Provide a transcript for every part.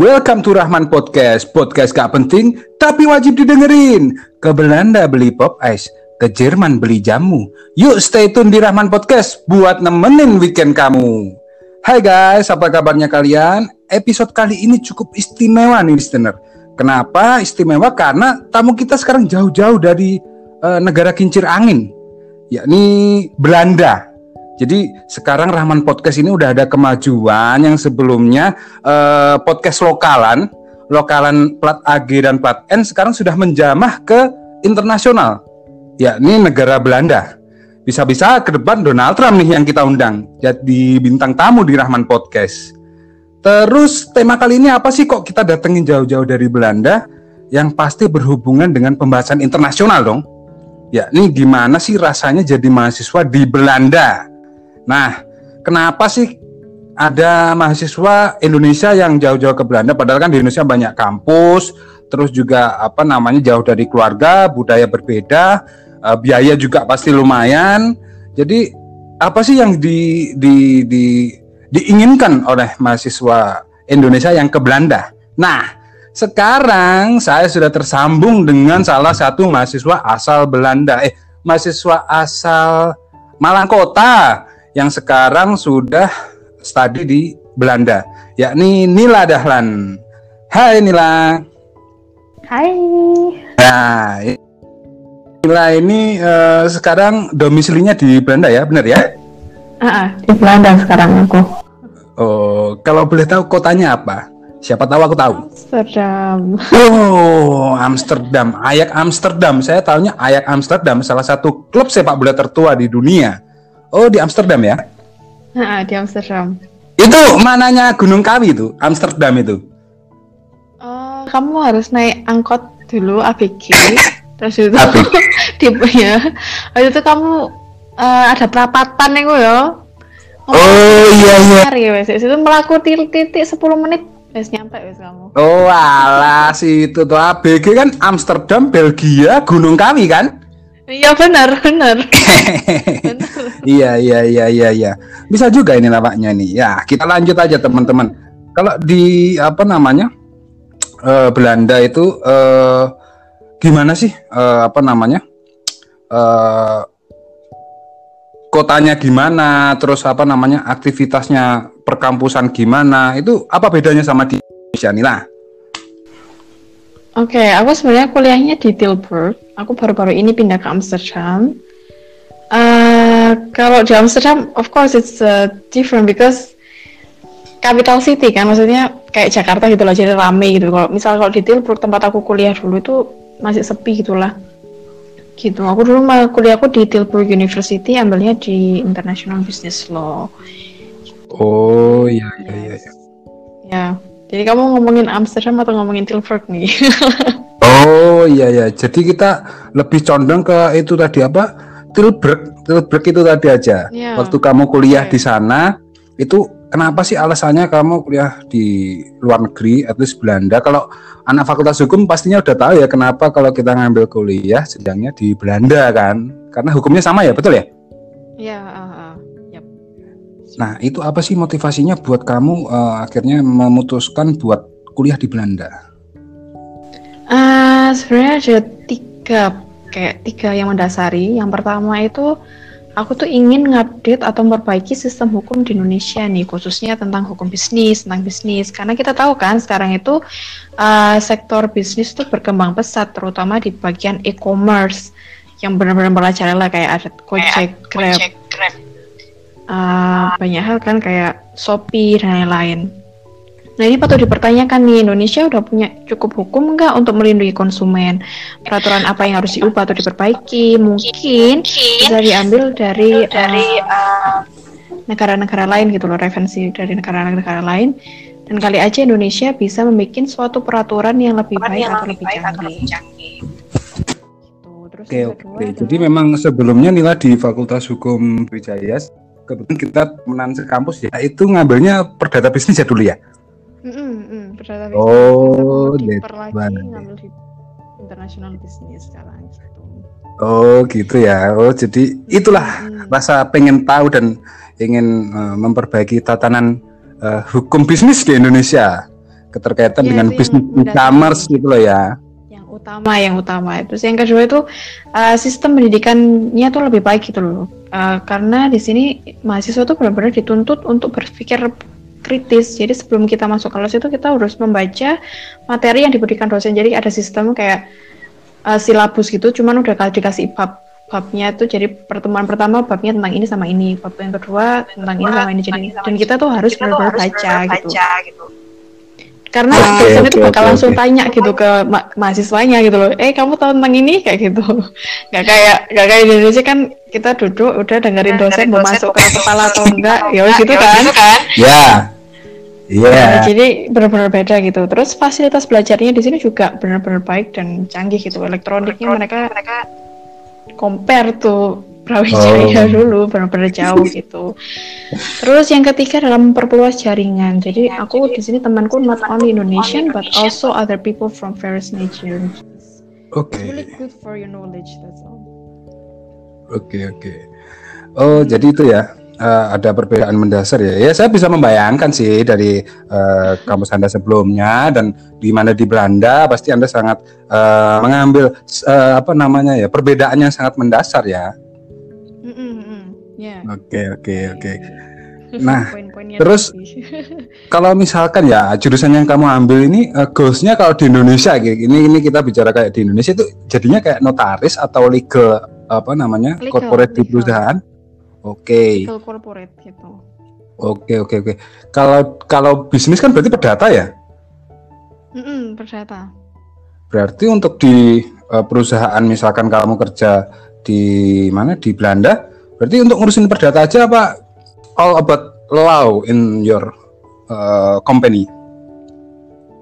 Welcome to Rahman Podcast. Podcast gak penting, tapi wajib didengerin. Ke Belanda beli pop ice, ke Jerman beli jamu. Yuk stay tune di Rahman Podcast buat nemenin weekend kamu. Hai guys, apa kabarnya kalian? Episode kali ini cukup istimewa nih listener. Kenapa istimewa? Karena tamu kita sekarang jauh-jauh dari uh, negara kincir angin, yakni Belanda. Jadi sekarang Rahman Podcast ini udah ada kemajuan yang sebelumnya eh, podcast lokalan, lokalan plat AG dan plat N sekarang sudah menjamah ke internasional, yakni negara Belanda. Bisa-bisa ke depan Donald Trump nih yang kita undang jadi bintang tamu di Rahman Podcast. Terus tema kali ini apa sih kok kita datengin jauh-jauh dari Belanda? Yang pasti berhubungan dengan pembahasan internasional dong. Ya, ini gimana sih rasanya jadi mahasiswa di Belanda? Nah, kenapa sih ada mahasiswa Indonesia yang jauh-jauh ke Belanda padahal kan di Indonesia banyak kampus, terus juga apa namanya jauh dari keluarga, budaya berbeda, uh, biaya juga pasti lumayan. Jadi apa sih yang di, di, di diinginkan oleh mahasiswa Indonesia yang ke Belanda? Nah, sekarang saya sudah tersambung dengan salah satu mahasiswa asal Belanda, eh mahasiswa asal Malang Kota yang sekarang sudah studi di Belanda, yakni Nila Dahlan. Hai Nila. Hai. Nah, Nila ini uh, sekarang domisilinya di Belanda ya, benar ya? Uh, uh, di Belanda sekarang aku. Oh, kalau boleh tahu kotanya apa? Siapa tahu aku tahu. Amsterdam. Oh, Amsterdam. Ayak Amsterdam. Saya tahunya Ayak Amsterdam, salah satu klub sepak bola tertua di dunia. Oh di Amsterdam ya? Nah, di Amsterdam. Itu mananya Gunung Kawi itu, Amsterdam itu? Oh, kamu harus naik angkot dulu ABG, terus itu tipe ya. Waktu itu kamu uh, ada perapatan nih ya. Oh iya iya. Ya wes, itu melaku titik sepuluh menit wes nyampe wes kamu. Oh alas itu tuh ABG kan Amsterdam, Belgia, Gunung Kawi kan? Iya benar benar. iya iya iya iya iya. Bisa juga ini nampaknya nih. Ya kita lanjut aja teman-teman. Kalau di apa namanya uh, Belanda itu uh, gimana sih uh, apa namanya uh, kotanya gimana, terus apa namanya aktivitasnya perkampusan gimana? Itu apa bedanya sama di Indonesia nih lah? Oke, okay, aku sebenarnya kuliahnya di Tilburg. Aku baru-baru ini pindah ke Amsterdam. Uh, kalau di Amsterdam, of course it's uh, different because capital city kan, maksudnya kayak Jakarta gitu loh, jadi rame gitu. Kalau misal kalau di Tilburg tempat aku kuliah dulu itu masih sepi gitulah. Gitu. Aku dulu mal kuliahku di Tilburg University, ambilnya di International Business Law. Oh iya iya iya. Ya. ya. Jadi kamu ngomongin Amsterdam atau ngomongin Tilburg nih? oh iya ya. Jadi kita lebih condong ke itu tadi apa? Tilburg. Tilburg itu tadi aja. Yeah. Waktu kamu kuliah okay. di sana itu kenapa sih alasannya kamu kuliah di luar negeri, at least Belanda? Kalau anak fakultas hukum pastinya udah tahu ya kenapa kalau kita ngambil kuliah sedangnya di Belanda kan? Karena hukumnya sama ya, betul ya? Iya. Yeah, uh, Nah, itu apa sih motivasinya buat kamu uh, akhirnya memutuskan buat kuliah di Belanda? Uh, sebenarnya ada tiga kayak tiga yang mendasari. Yang pertama itu aku tuh ingin ngupdate atau memperbaiki sistem hukum di Indonesia nih, khususnya tentang hukum bisnis, tentang bisnis. Karena kita tahu kan sekarang itu uh, sektor bisnis tuh berkembang pesat, terutama di bagian e-commerce yang benar-benar merajalela kayak ada Gojek, Grab, Grab uh, banyak hal kan kayak Shopee dan lain-lain. Nah ini patut dipertanyakan nih Indonesia udah punya cukup hukum nggak untuk melindungi konsumen? Peraturan apa yang harus diubah atau diperbaiki? Mungkin bisa diambil dari dari negara-negara uh, lain gitu loh, referensi dari negara-negara lain. Dan kali aja Indonesia bisa membuat suatu peraturan yang lebih baik atau lebih canggih. Gitu. Oke, oke. Jadi memang sebelumnya Nila di Fakultas Hukum Wijaya kebetulan kita menan kampus ya itu ngambilnya perdata bisnis ya dulu ya -hmm, perdata bisnis oh lagi ngambil di international bisnis sekarang gitu. Oh gitu ya. Oh jadi itulah hmm. rasa pengen tahu dan ingin uh, memperbaiki tatanan uh, hukum bisnis di Indonesia keterkaitan Iya, dengan itu bisnis e-commerce gitu loh ya. yang utama yang utama terus yang kedua itu uh, sistem pendidikannya tuh lebih baik gitu loh. Uh, karena di sini mahasiswa tuh benar-benar dituntut untuk berpikir kritis. Jadi sebelum kita masuk kelas itu kita harus membaca materi yang diberikan dosen. Jadi ada sistem kayak uh, silabus gitu cuman udah kali dikasih bab babnya tuh jadi pertemuan pertama babnya tentang ini sama ini bab yang kedua tentang ini sama ini. Jadi dan kita tuh harus benar-benar baca gitu. karena Oke, dosen itu oke, bakal oke, langsung oke. tanya gitu ke ma- mahasiswanya gitu loh. Eh kamu tahu tentang ini? Kayak gitu. Nggak kayak nggak kayak di Indonesia kan kita duduk udah dengerin dosen mau masuk ke kepala atau enggak ya wes gitu kan. Ya. Iya. Nah, jadi benar-benar beda gitu terus fasilitas belajarnya di sini juga benar-benar baik dan canggih gitu elektroniknya mereka compare tuh Brawijaya Oh. dulu benar-benar jauh gitu. Terus yang ketiga adalah memperluas jaringan. Jadi aku di sini temanku not only Indonesian but also other people from various nations. Oke. It's really good for your knowledge. That's all. Oke oke. Oh jadi itu ya eh, ada perbedaan mendasar ya. Ya saya bisa membayangkan sih dari eh, kampus anda sebelumnya dan di mana di Belanda pasti anda sangat eh, mengambil eh, apa namanya ya perbedaan yang sangat mendasar ya. Ya. Oke oke oke. Nah, Poin-poinnya terus- tadi. Kalau misalkan ya jurusan yang kamu ambil ini eh, goalsnya kalau di Indonesia kayak ini ini kita bicara kayak di Indonesia itu jadinya kayak notaris atau legal apa namanya Legal, corporate di legal. perusahaan. Oke. Legal corporate gitu. Oke oke oke. Kalau kalau bisnis kan berarti perdata ya. Mm-mm, perdata. Berarti untuk di eh, perusahaan misalkan kamu kerja di mana di Belanda, berarti untuk ngurusin perdata aja apa all about law in your eh, company?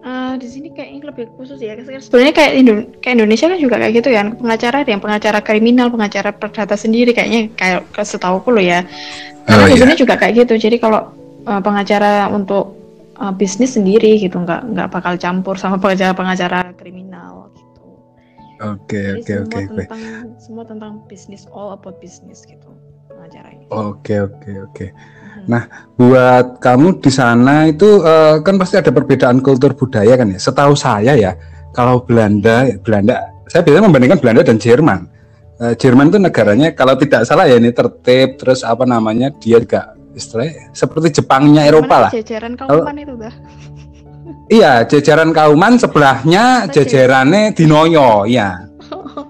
Eh, di sini kayaknya lebih khusus ya. Sebenarnya kayak Indo- kayak Indonesia kan juga kayak gitu ya. Pengacara ada yang pengacara kriminal, pengacara perdata sendiri kayaknya kayak ke setahuku loh ya. Karena Oh, di iya. sini juga kayak gitu. Jadi kalau eh, pengacara untuk eh, bisnis sendiri gitu nggak nggak bakal campur sama pengacara pengacara kriminal gitu. Oke oke semua oke oke. tentang semua tentang bisnis all about business gitu pengacaranya. Oke oke oke. Nah, Buat kamu di sana itu eh, kan pasti ada perbedaan kultur budaya kan ya. Setahu saya ya, kalau Belanda Belanda saya biasanya membandingkan Belanda dan Jerman. Eh, Jerman itu negaranya kalau tidak salah ya ini tertib terus apa namanya dia juga istilahnya seperti Jepangnya Eropa lah. Jajaran kauman itu dah. Iya, jajaran Kauman sebelahnya jajarannya Dinoyo, iya.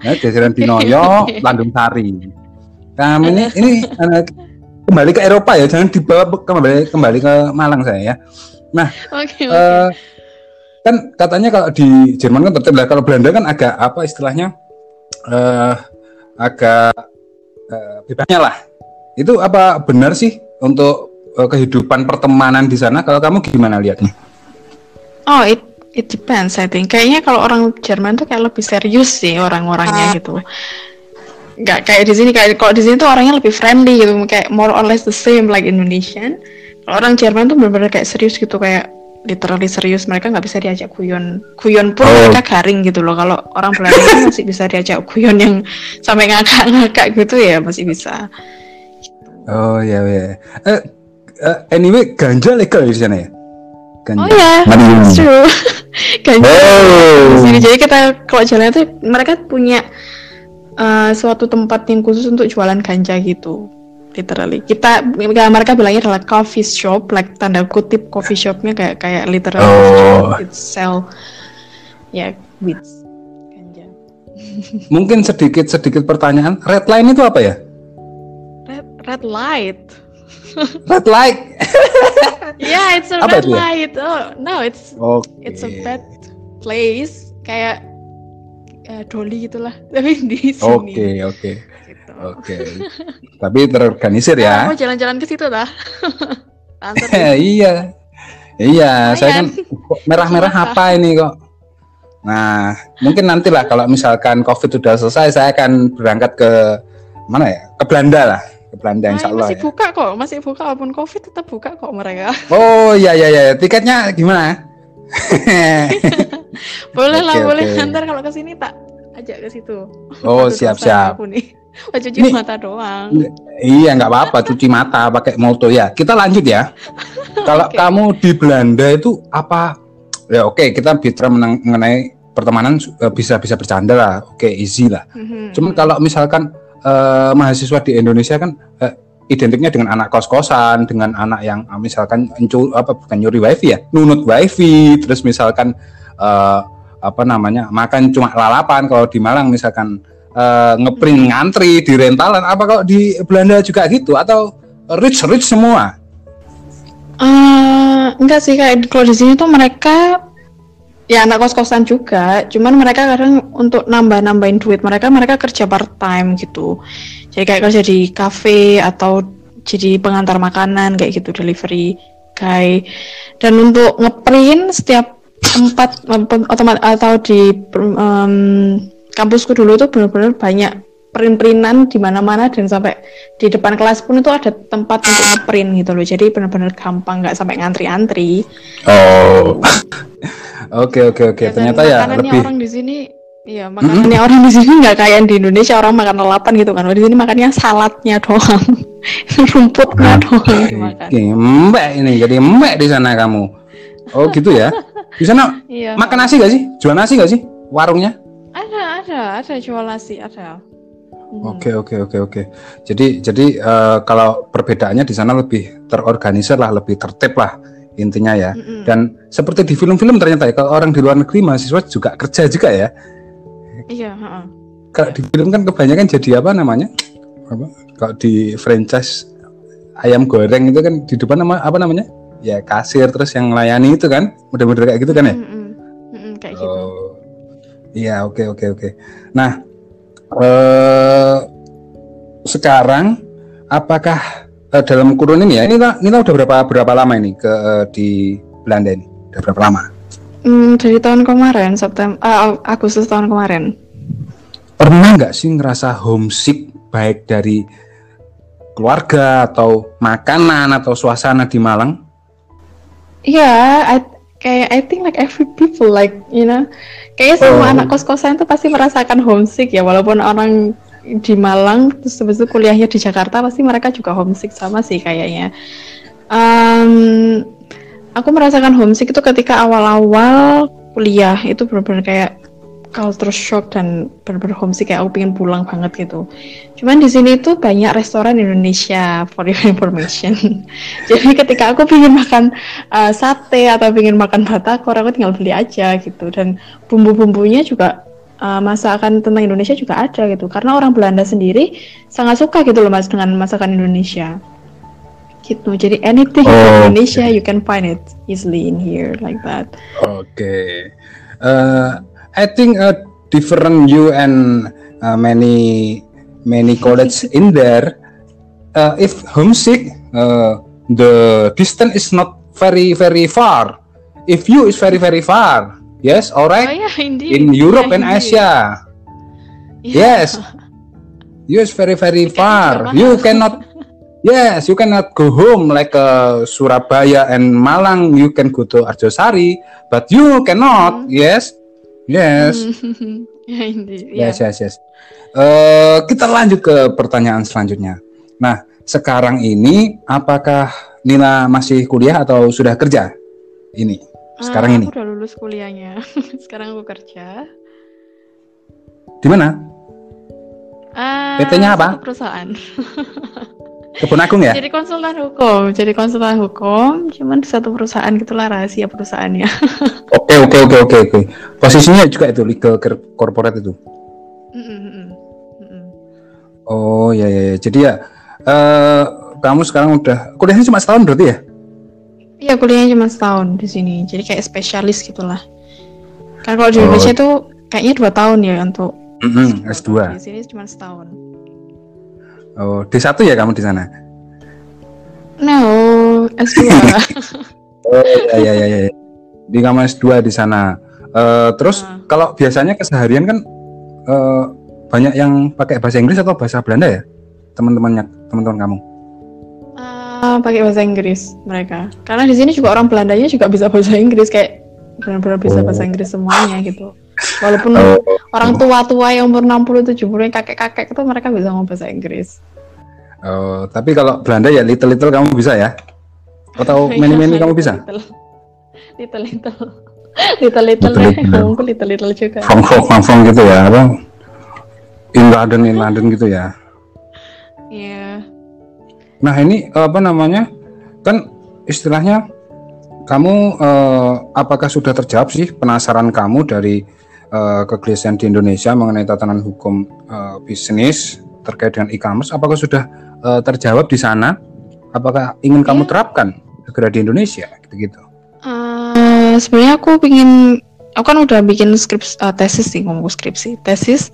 Ya, jajaran Dinoyo, Landung Sari. Kami ini ini kembali ke Eropa ya, jangan dibawa kembali kembali ke Malang saya ya. Oke oke. Eh, kan katanya kalau di Jerman kan tertib lah, kalau Belanda kan agak apa istilahnya eh agak eh, bebasnya lah. Itu apa benar sih untuk eh, kehidupan pertemanan di sana? Kalau kamu gimana lihatnya? Oh, it it depends I think. Kayaknya kalau orang Jerman tuh kayak lebih serius sih orang-orangnya gitu. Nggak kayak di sini kayak kalau di sini tuh orangnya lebih friendly gitu, kayak more or less the same like Indonesian. Kalau orang Jerman tuh benar-benar kayak serius gitu kayak literally serius mereka nggak bisa diajak guyon guyon pun Oh. mereka garing gitu loh kalau orang Belanda kan masih bisa diajak guyon yang sampai ngakak-ngakak gitu ya masih bisa Oh ya ya. Eh, eh, anyway, ganja legal di sana ya? Ganja. oh ya it's true Ganja Oh. di sini. Jadi kita kalau jalan itu mereka punya uh, suatu tempat yang khusus untuk jualan ganja gitu. Literally. Kita mereka bilangnya adalah coffee shop, like tanda kutip coffee shopnya kayak kayak literal coffee Oh. shop. It sell ya weeds ganja. Mungkin sedikit sedikit pertanyaan. Red line itu apa ya? Red red light. Red light. Yeah, it's a Apa red itu ya? light. Oh, no, it's Oke. it's a bad place kayak uh, Dolly gitulah. Tapi di sini. Oke oke Gitu. oke. Tapi terorganisir ya. mau jalan-jalan ke situ. Antar iya. Iya, saya kan merah-merah apa ini kok. Nah, mungkin nantilah kalau misalkan Covid sudah selesai, saya akan berangkat ke mana ya? Ke Belanda lah, ke Belanda insya Allah. masih ya. buka kok, masih buka walaupun covid tetap buka kok mereka. Oh iya iya iya, tiketnya gimana? boleh lah, Oke, boleh. oke. Ntar kalau ke sini tak ajak ke situ. Oh Aduh, siap dosa siap. Aku nih. Oh, cuci Nih. mata doang. Iya nggak apa-apa, cuci mata pakai molto ya. Kita lanjut ya. Kalau Oke. kamu di Belanda itu apa ya oke kita bicara mengenai pertemanan eh, bisa bisa bercanda lah, oke easy lah. Mhm, Cuman mhm. kalau misalkan eh, mahasiswa di Indonesia kan eh, identiknya dengan anak kos-kosan, dengan anak yang eh, misalkan encu, apa bukan nyuri wifi ya, nunut wifi, terus misalkan eh, apa namanya makan cuma lalapan kalau di Malang misalkan eh, ngeprint ngantri di rentalan, apa kalau di Belanda juga gitu atau rich rich semua? Eh, enggak sih kayak kalau di sini tuh mereka ya anak kos-kosan juga, cuman mereka kadang untuk nambah-nambahin duit mereka mereka kerja part time gitu. Jadi kayak kerja di kafe atau jadi pengantar makanan kayak gitu delivery guy. Dan untuk ngeprint setiap tempat atau di em, kampusku dulu tuh benar-benar banyak print-printan di mana-mana dan sampai di depan kelas pun itu ada tempat untuk ngeprint gitu loh. Jadi benar-benar gampang nggak sampai ngantri-antri. Oh. Oke oke oke. Ya, Ternyata ya lebih orang di sini Iya, makanannya orang di sini nggak kayak di Indonesia orang makan lalapan gitu kan. Di sini makannya saladnya doang, rumputnya doang dimakan. Oke, mbak ini jadi mbak di sana kamu. Oh gitu ya. Di sana Iya. makan nasi gak sih? Jual nasi gak sih? Warungnya? Ada, ada, ada jual nasi, ada. Hmm. Oke oke oke oke. Jadi jadi eh, kalau perbedaannya di sana lebih terorganisir lah, lebih tertib lah intinya ya. Mm-mm. Dan seperti di film-film ternyata ya kalau orang di luar negeri mahasiswa juga kerja juga ya. Iya, heeh. Kalau di film kan kebanyakan jadi apa namanya? Apa? Kalau di franchise ayam goreng itu kan di depan nama apa namanya? Ya kasir terus yang melayani itu kan, mudah-mudahan kayak gitu kan ya. Mm-mm. Mm-mm, kayak gitu. Oh, iya oke oke oke. Nah, eh sekarang apakah eh, dalam kurun ini ya? Ini ini udah berapa berapa lama ini ke eh, di Belanda ini? Udah berapa lama? Hmm, dari tahun kemarin, September, Agustus tahun kemarin. Pernah nggak sih ngerasa homesick baik dari keluarga atau makanan atau suasana di Malang? Iya, I- kayak I think like every people like you know, kayaknya semua Oh. anak kos-kosan itu pasti merasakan homesick ya, walaupun orang di Malang terus habis itu kuliahnya di Jakarta pasti mereka juga homesick sama sih kayaknya. Em, aku merasakan homesick itu ketika awal-awal kuliah itu benar-benar kayak culture shock dan benar-benar homesick kayak aku pengen pulang banget gitu. Cuman di sini tuh banyak restoran Indonesia for your information. Jadi ketika aku pengen makan uh, sate atau pengen makan batagor aku tinggal beli aja gitu dan bumbu-bumbunya juga uh, masakan tentang Indonesia juga ada gitu karena orang Belanda sendiri sangat suka gitu loh mas dengan masakan Indonesia gitu jadi anything Oh, from Indonesia oke. you can find it easily in here like that Oke. Eh, I think uh, different you and uh, many many college in there. Uh, if homesick, uh, the distance is not very very far. If you is very very far, yes, oh alright. yeah indeed In Europe Yeah, and indeed. Asia, Yeah. yes, you is very very far. You cannot. Yes, you cannot go home like uh, Surabaya and Malang. You can go to Arjosari, but you cannot. Yes, yes, yeah yeah. yes, yes, yes. Eh, kita lanjut ke pertanyaan selanjutnya. Nah, sekarang ini apakah Nila masih kuliah atau sudah kerja? Ini sekarang Ah, ini aku udah lulus kuliahnya sekarang aku kerja di mana? Ah, PT-nya apa? perusahaan Kebun Agung ya? Jadi konsultan hukum, jadi konsultan hukum, cuman di satu perusahaan gitulah rahasia perusahaannya. Oke oke oke oke oke. Posisinya juga itu legal cor- corporate itu. Mm-mm, mm-mm, mm-mm. Oh ya ya, ya. jadi ya eh kamu sekarang udah kuliahnya cuma setahun berarti ya? Iya kuliahnya cuma setahun di sini, jadi kayak spesialis gitulah. Kan kalau di Oh. Indonesia tuh kayaknya dua tahun ya untuk Mm-mm, Di S2. sini cuma setahun. Oh D1 ya kamu di sana? No, S2. Oh ya ya ya ya. Di kamu S2 di sana. Eh terus Ah. kalau biasanya keseharian kan eh banyak yang pakai bahasa Inggris atau bahasa Belanda ya? Teman-temannya, teman-teman kamu. Ah, pakai bahasa Inggris mereka. Karena di sini juga orang Belandanya juga bisa bahasa Inggris kayak benar-benar bisa Oh. bahasa Inggris semuanya gitu. Walaupun Oh. Orang tua-tua yang umur 60 70 yang kakek-kakek itu mereka bisa ngomong bahasa Inggris. Oh, tapi kalau Belanda ya little-little kamu bisa ya? Atau Iya, many-many kamu bisa? Little little. little. little little Little deh Little. ngomongku little little juga Fong Fong Fong Fong gitu ya apa in London in London gitu ya Iya. nah ini apa namanya kan istilahnya kamu eh, apakah sudah terjawab sih penasaran kamu dari eh, kegelisahan di Indonesia mengenai tatanan hukum eh, bisnis terkait dengan e-commerce apakah sudah eh, terjawab di sana? Apakah ingin kamu Iya. terapkan segera di Indonesia? Gitu-gitu. Eh, sebenarnya aku pingin aku kan udah bikin skrips eh, tesis sih ngomong skripsi tesis.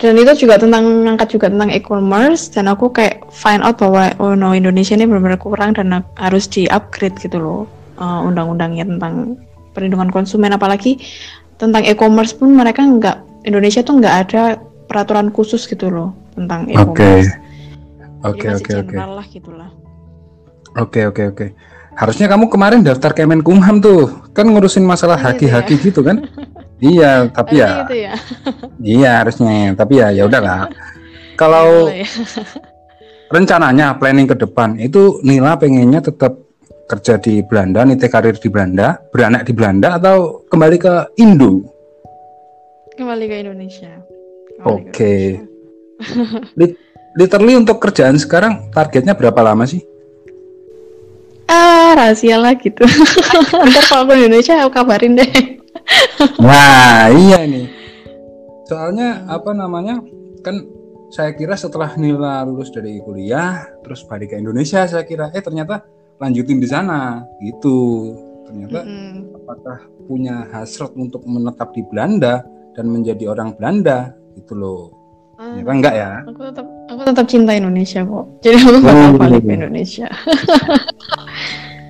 Dan itu juga tentang ngangkat juga tentang e-commerce dan aku kayak find out bahwa oh no Indonesia ini benar-benar kurang dan harus di upgrade gitu loh eh, undang-undangnya tentang perlindungan konsumen. Apalagi tentang e-commerce pun mereka nggak Indonesia tuh nggak ada peraturan khusus gitu loh tentang Oke. e-commerce oke masih oke oke general lah gitulah Oke oke oke. Harusnya kamu kemarin daftar Kemenkumham tuh, kan ngurusin masalah Oh, gitu haki-haki gitu kan? iya, tapi Harusnya ya, gitu ya iya harusnya, tapi ya ya udahlah. Kalau Boleh ya. rencananya planning ke depan itu Nila pengennya tetap kerja di Belanda, nite karir di Belanda, beranak di Belanda atau kembali ke Indo? kembali ke Indonesia Oke. Lit- Literally untuk kerjaan sekarang targetnya berapa lama sih? ah rahasia lah gitu ntar kalau aku Indonesia aku kabarin deh Nah, iya nih. Soalnya apa namanya? Kan saya kira setelah Nila lulus dari kuliah, terus balik ke Indonesia, saya kira eh ternyata lanjutin di sana gitu. Ternyata Mm-mm. apakah punya hasrat untuk menetap di Belanda dan menjadi orang Belanda gitu loh. Ah, Ternyata enggak ya. aku tetap aku tetap cinta Indonesia kok jadi aku bakal Oh. balik ke Indonesia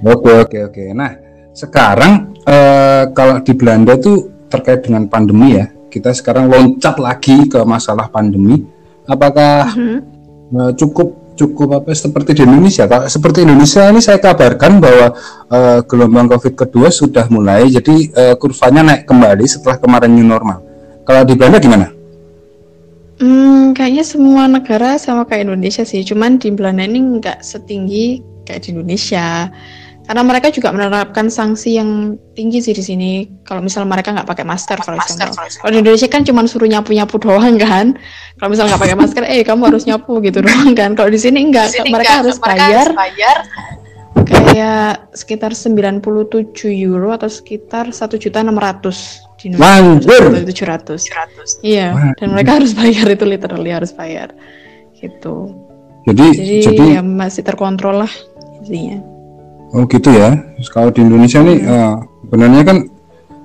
Oke oke oke. Nah sekarang eh, kalau di Belanda tuh terkait dengan pandemi ya, kita sekarang loncat lagi ke masalah pandemi. Apakah Mhm. eh, cukup cukup apa seperti di Indonesia? Seperti Indonesia ini saya kabarkan bahwa eh, gelombang COVID kedua sudah mulai, jadi eh, kurvanya naik kembali setelah kemarin new normal. Kalau di Belanda gimana? Hmm, kayaknya semua negara sama kayak Indonesia sih, cuman di Belanda ini nggak setinggi kayak di Indonesia. Karena mereka juga menerapkan sanksi yang tinggi sih di sini. Kalau misal mereka nggak pakai masker, for example. Kalau di Indonesia kan cuma suruh nyapu-nyapu doang kan. Kalau misal nggak pakai masker, eh kamu harus nyapu gitu doang kan. Kalau di sini enggak, mereka harus bayar kayak sekitar 97 euro atau sekitar 1.600 di Manjur. Indonesia. 700. Iya, Wah. dan mereka harus bayar itu literally harus bayar. Gitu. Jadi Jadi, jadi ya masih terkontrol lah intinya. Oh gitu ya. Kalau di Indonesia nih eh, sebenarnya kan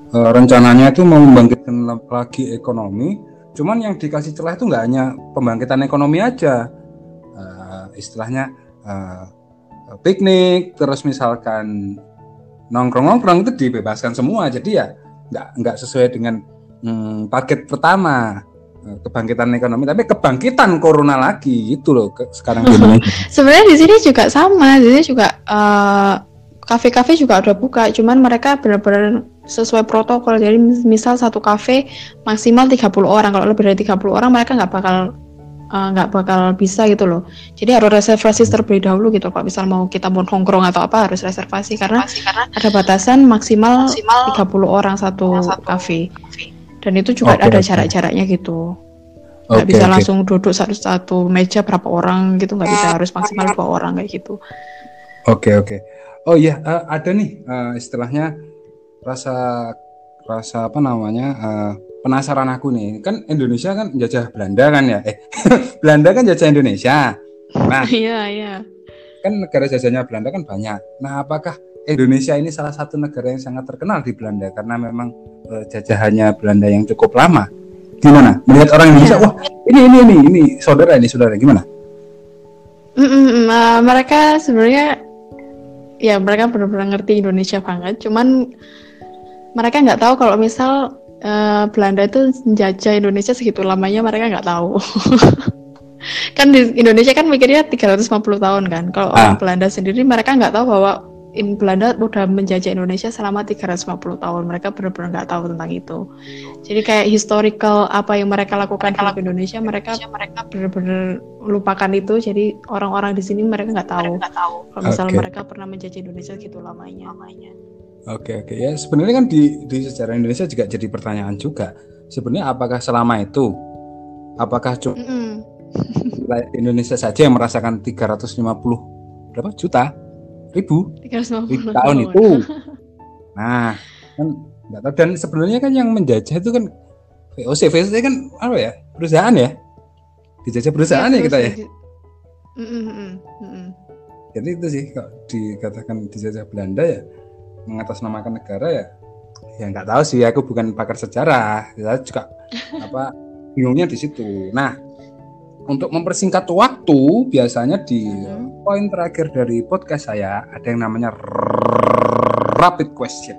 eh, rencananya itu mau membangkitkan lagi ekonomi. Cuman yang dikasih celah itu nggak hanya pembangkitan ekonomi aja. Eh, istilahnya eh, piknik, terus misalkan nongkrong-nongkrong itu dibebaskan semua. Jadi ya nggak nggak sesuai dengan hmm, paket pertama kebangkitan ekonomi, tapi kebangkitan corona lagi gitu loh ke- sekarang di Indonesia. Sebenarnya di sini juga sama, di sini juga eh, kafe-kafe juga udah buka, cuman mereka benar-benar sesuai protokol. Jadi mis- misal satu kafe maksimal 30 orang, kalau lebih dari 30 orang mereka nggak bakal eh, nggak bakal bisa gitu loh. Jadi harus reservasi terlebih dahulu gitu. Kalau misal mau kita mau nongkrong atau apa harus reservasi karena ada batasan maksimal, 30 orang satu kafe. Dan itu juga Oke, ada oke. jarak-jaraknya gitu. Nggak Oke, bisa oke. langsung duduk satu satu meja berapa orang gitu nggak bisa harus maksimal dua orang kayak gitu. Oke oke. Oh iya eh, ada nih eh, istilahnya rasa rasa apa namanya eh, penasaran aku nih kan Indonesia kan jajah Belanda kan ya eh Belanda kan jajah Indonesia. Nah Iya iya. kan negara jajahnya Belanda kan banyak. Nah apakah Indonesia ini salah satu negara yang sangat terkenal di Belanda karena memang eh, jajahannya Belanda yang cukup lama. Gimana melihat orang Indonesia? Wah ini ini ini ini saudara ini saudara gimana? Mm, mm, uh, mereka sebenarnya ya mereka benar-benar ngerti Indonesia banget. Cuman mereka nggak tahu kalau misal uh, Belanda itu menjajah Indonesia segitu lamanya mereka nggak tahu. kan di Indonesia kan mikirnya 350 tahun kan. Kalau Ah. orang Belanda sendiri mereka nggak tahu bahwa in Belanda udah menjajah Indonesia selama 350 tahun. Mereka benar-benar nggak tahu tentang itu. Jadi kayak historical apa yang mereka lakukan di Indonesia mereka mereka benar-benar lupakan itu. Jadi orang-orang di sini mereka nggak tahu. Kalau misalnya Oke. mereka pernah menjajah Indonesia gitu lamanya. Oke oke ya sebenarnya kan di di sejarah Indonesia juga jadi pertanyaan juga. Sebenarnya apakah selama itu apakah cuma Mm-mm. wilayah Indonesia saja yang merasakan 350 berapa juta ribu 350 ribu tahun itu? Nah kan nggak tahu. Dan sebenarnya kan yang menjajah itu kan VOC VOC kan apa ya? Perusahaan ya? Dijajah perusahaan ya kita ya. Mm-mm, mm-mm. Jadi itu sih kalau dikatakan dijajah Belanda ya mengatasnamakan negara ya ya nggak tahu sih. Aku bukan pakar sejarah. Saya juga apa bingungnya di situ. Nah untuk mempersingkat waktu biasanya di Mhm. poin terakhir dari podcast saya ada yang namanya rapid question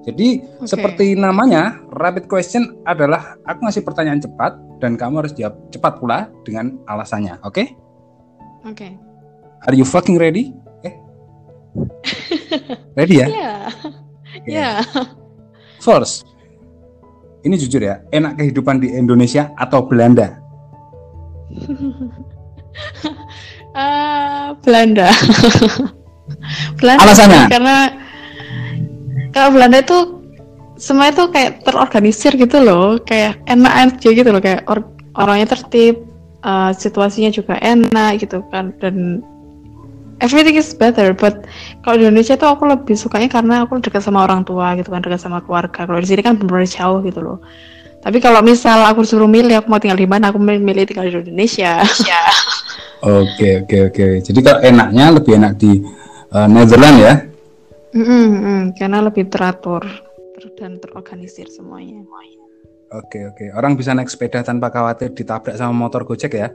jadi Oke. seperti namanya rapid question adalah aku ngasih pertanyaan cepat dan kamu harus jawab cepat pula dengan alasannya oke Oke. are you fucking ready eh ready ya Iya. Oke. Iya. First, ini jujur ya, enak kehidupan di Indonesia atau Belanda? Eh, Belanda. Belanda. Alasannya? Karena kalau Belanda itu semua itu kayak terorganisir gitu loh, kayak enak aja gitu loh, kayak or- orangnya tertib, eh, situasinya juga enak gitu kan, dan everything is better. But kalau di Indonesia tuh aku lebih sukanya karena aku dekat sama orang tua gitu kan, dekat sama keluarga. Kalau di sini kan benar jauh gitu loh. Tapi kalau misal aku disuruh milih, aku mau tinggal di mana, aku milih tinggal di Indonesia. Oke, oke, oke. Jadi kalau enaknya lebih enak di uh, Netherlands ya? Mm-mm, mm, karena lebih teratur ter- dan terorganisir semuanya. Oke, oke. Orang bisa naik sepeda tanpa khawatir ditabrak sama motor gojek ya?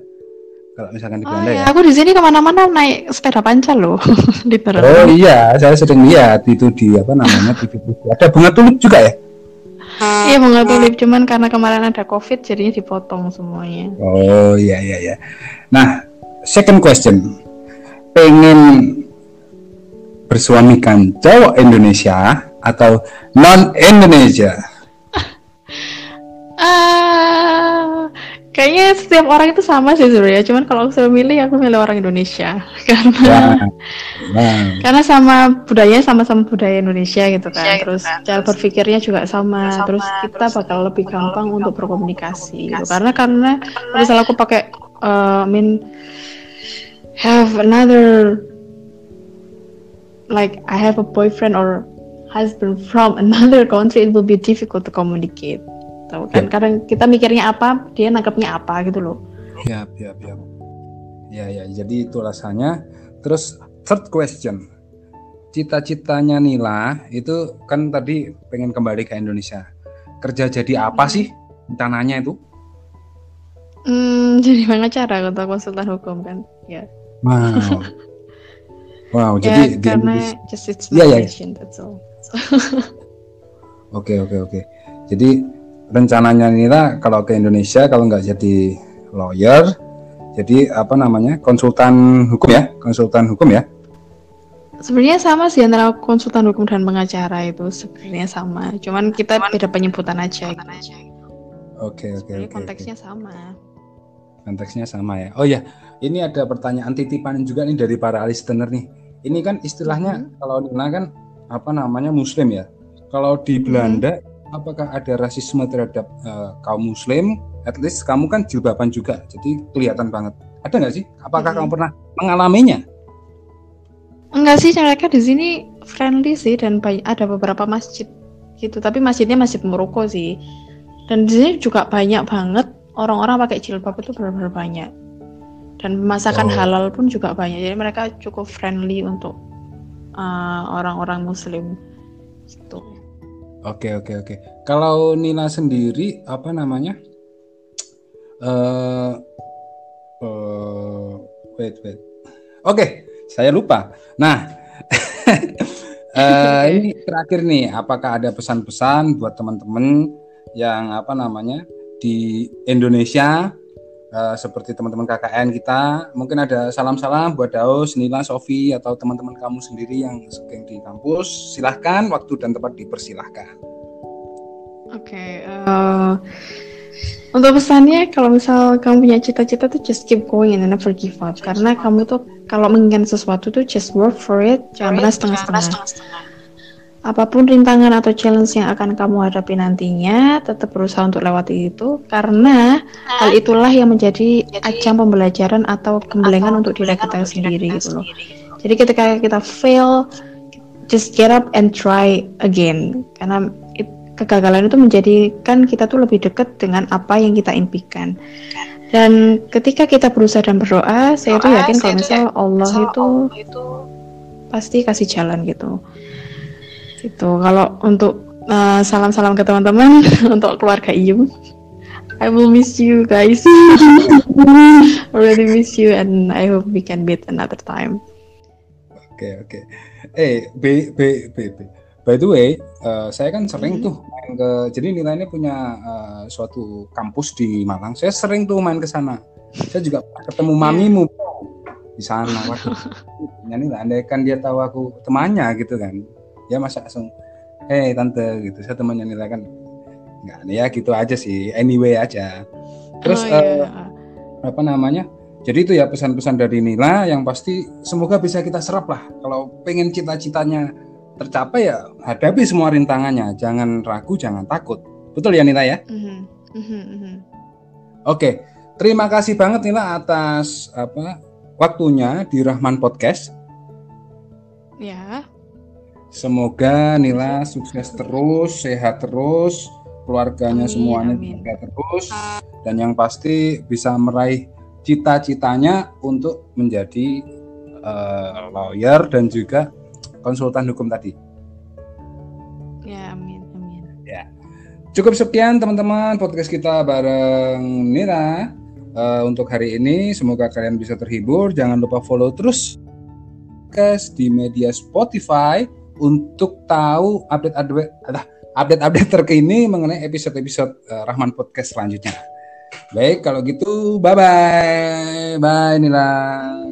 Kalau misalkan di Oh Belanda ya? ya, aku di sini ke mana-mana naik sepeda pancal loh, di Oh iya, saya sering lihat itu di apa namanya TV. Ada bunga tulip juga ya? Iya bunga tulip, cuman karena kemarin ada covid jadinya dipotong semuanya. Oh iya iya iya. Nah, second question. Pengen bersuamikan cowok Indonesia atau non Indonesia? Ah, kayaknya setiap orang itu sama sih sebenarnya. Cuman kalau aku suruh milih, aku milih orang Indonesia karena Wah, wah. karena sama budayanya sama-sama budaya Indonesia gitu kan. Terus cara berpikirnya juga sama. Terus kita bakal lebih gampang untuk berkomunikasi gitu. Karena karena misalnya aku pakai uh, I mean have another like I have a boyfriend or husband from another country it will be difficult to communicate. Tahu kan? Kadang kita mikirnya apa, dia nangkepnya apa gitu loh. Ya, ya, ya. Ya, ya. Jadi itu alasannya. Terus third question. Cita-citanya Nila itu kan tadi pengen kembali ke Indonesia. Kerja jadi apa sih rencananya itu? Hmm, jadi pengacara atau konsultan hukum kan? Ya. Wow. Wow, ya jadi di karena Indonesia- just it's Iya, my passion, that's all. Oke oke oke. Jadi rencananya Nila kalau ke Indonesia kalau nggak jadi lawyer, jadi apa namanya konsultan hukum ya, konsultan hukum ya. Sebenarnya sama sih antara konsultan hukum dan pengacara itu sebenarnya sama. Cuman kita beda penyebutan aja. Gitu. Oke oke oke. konteksnya sama. Konteksnya sama ya. Oh ya, ini ada pertanyaan titipan juga nih dari para listener nih. Ini kan istilahnya kalau Nila kan apa namanya Muslim ya. Kalau di Belanda apakah ada rasisme terhadap eh, kaum Muslim? At least kamu kan jilbaban juga, jadi kelihatan banget. Ada nggak sih? Apakah Mhm. kamu pernah mengalaminya? Enggak sih mereka di sini friendly sih dan banyak, ada beberapa masjid gitu. Tapi masjidnya masjid Maroko sih. Dan di sini juga banyak banget orang-orang pakai jilbab itu benar-benar banyak. Dan masakan Oh. halal pun juga banyak. Jadi mereka cukup friendly untuk uh, orang-orang Muslim. Gitu. Oke oke oke. Kalau Nila sendiri apa namanya? Eh eh, wait wait. Oke, saya lupa. Nah, eh, ini terakhir nih. Apakah ada pesan-pesan buat teman-teman yang apa namanya di Indonesia eh, seperti teman-teman KKN kita? Mungkin ada salam-salam buat Daus, Nila, Sofi atau teman-teman kamu sendiri yang sedang di kampus. Silahkan, waktu dan tempat dipersilahkan. Oke, eh, untuk pesannya kalau misal kamu punya cita-cita tuh just keep going and never give up. Karena kamu tuh kalau menginginkan sesuatu tuh just work for it, jangan pernah setengah-setengah. Apa pun rintangan atau challenge yang akan kamu hadapi nantinya, tetap berusaha untuk lewati itu karena hal itulah yang menjadi ajang pembelajaran atau gembelengan untuk diri kita sendiri gitu loh. Jadi ketika kita fail, just get up and try again karena kegagalan itu menjadikan kita tuh lebih dekat dengan apa yang kita impikan. Dan ketika kita berusaha dan berdoa, saya tuh yakin kalau misal Allah itu pasti kasih jalan gitu itu kalau untuk uh, salam-salam ke teman-teman untuk keluarga Iyu. I will miss you guys. Really miss you and I hope we can meet another time. Oke okay, oke. Okay. eh B B B B. By the way uh, saya kan sering hmm. tuh main ke jadi nilainya punya uh, suatu kampus di Malang. Saya sering tuh main ke sana. Saya juga ketemu iya. mamimu di sana. Waktu nyanyi lah andai kan dia tahu aku temannya gitu kan ya masa langsung eh hey, tante gitu saya temannya nilai kan nggak ya gitu aja sih anyway aja terus oh, iya. uh, apa namanya jadi itu ya pesan-pesan dari Nila yang pasti semoga bisa kita serap lah kalau pengen cita-citanya tercapai ya hadapi semua rintangannya jangan ragu jangan takut betul ya Nila ya mm-hmm. Mm-hmm. oke okay. terima kasih banget Nila atas apa waktunya di Rahman Podcast ya Semoga Nila sukses terus, sehat terus, keluarganya amin, semuanya juga terus, dan yang pasti bisa meraih cita-citanya untuk menjadi uh, lawyer dan juga konsultan hukum tadi. Ya, amin, amin. Ya, cukup sekian teman-teman podcast kita bareng Nila. Uh, untuk hari ini semoga kalian bisa terhibur. Jangan lupa follow terus di media Spotify untuk tahu update-update update-update terkini mengenai episode-episode uh, Rahman Podcast selanjutnya. Baik, kalau gitu bye bye. Bye Nila.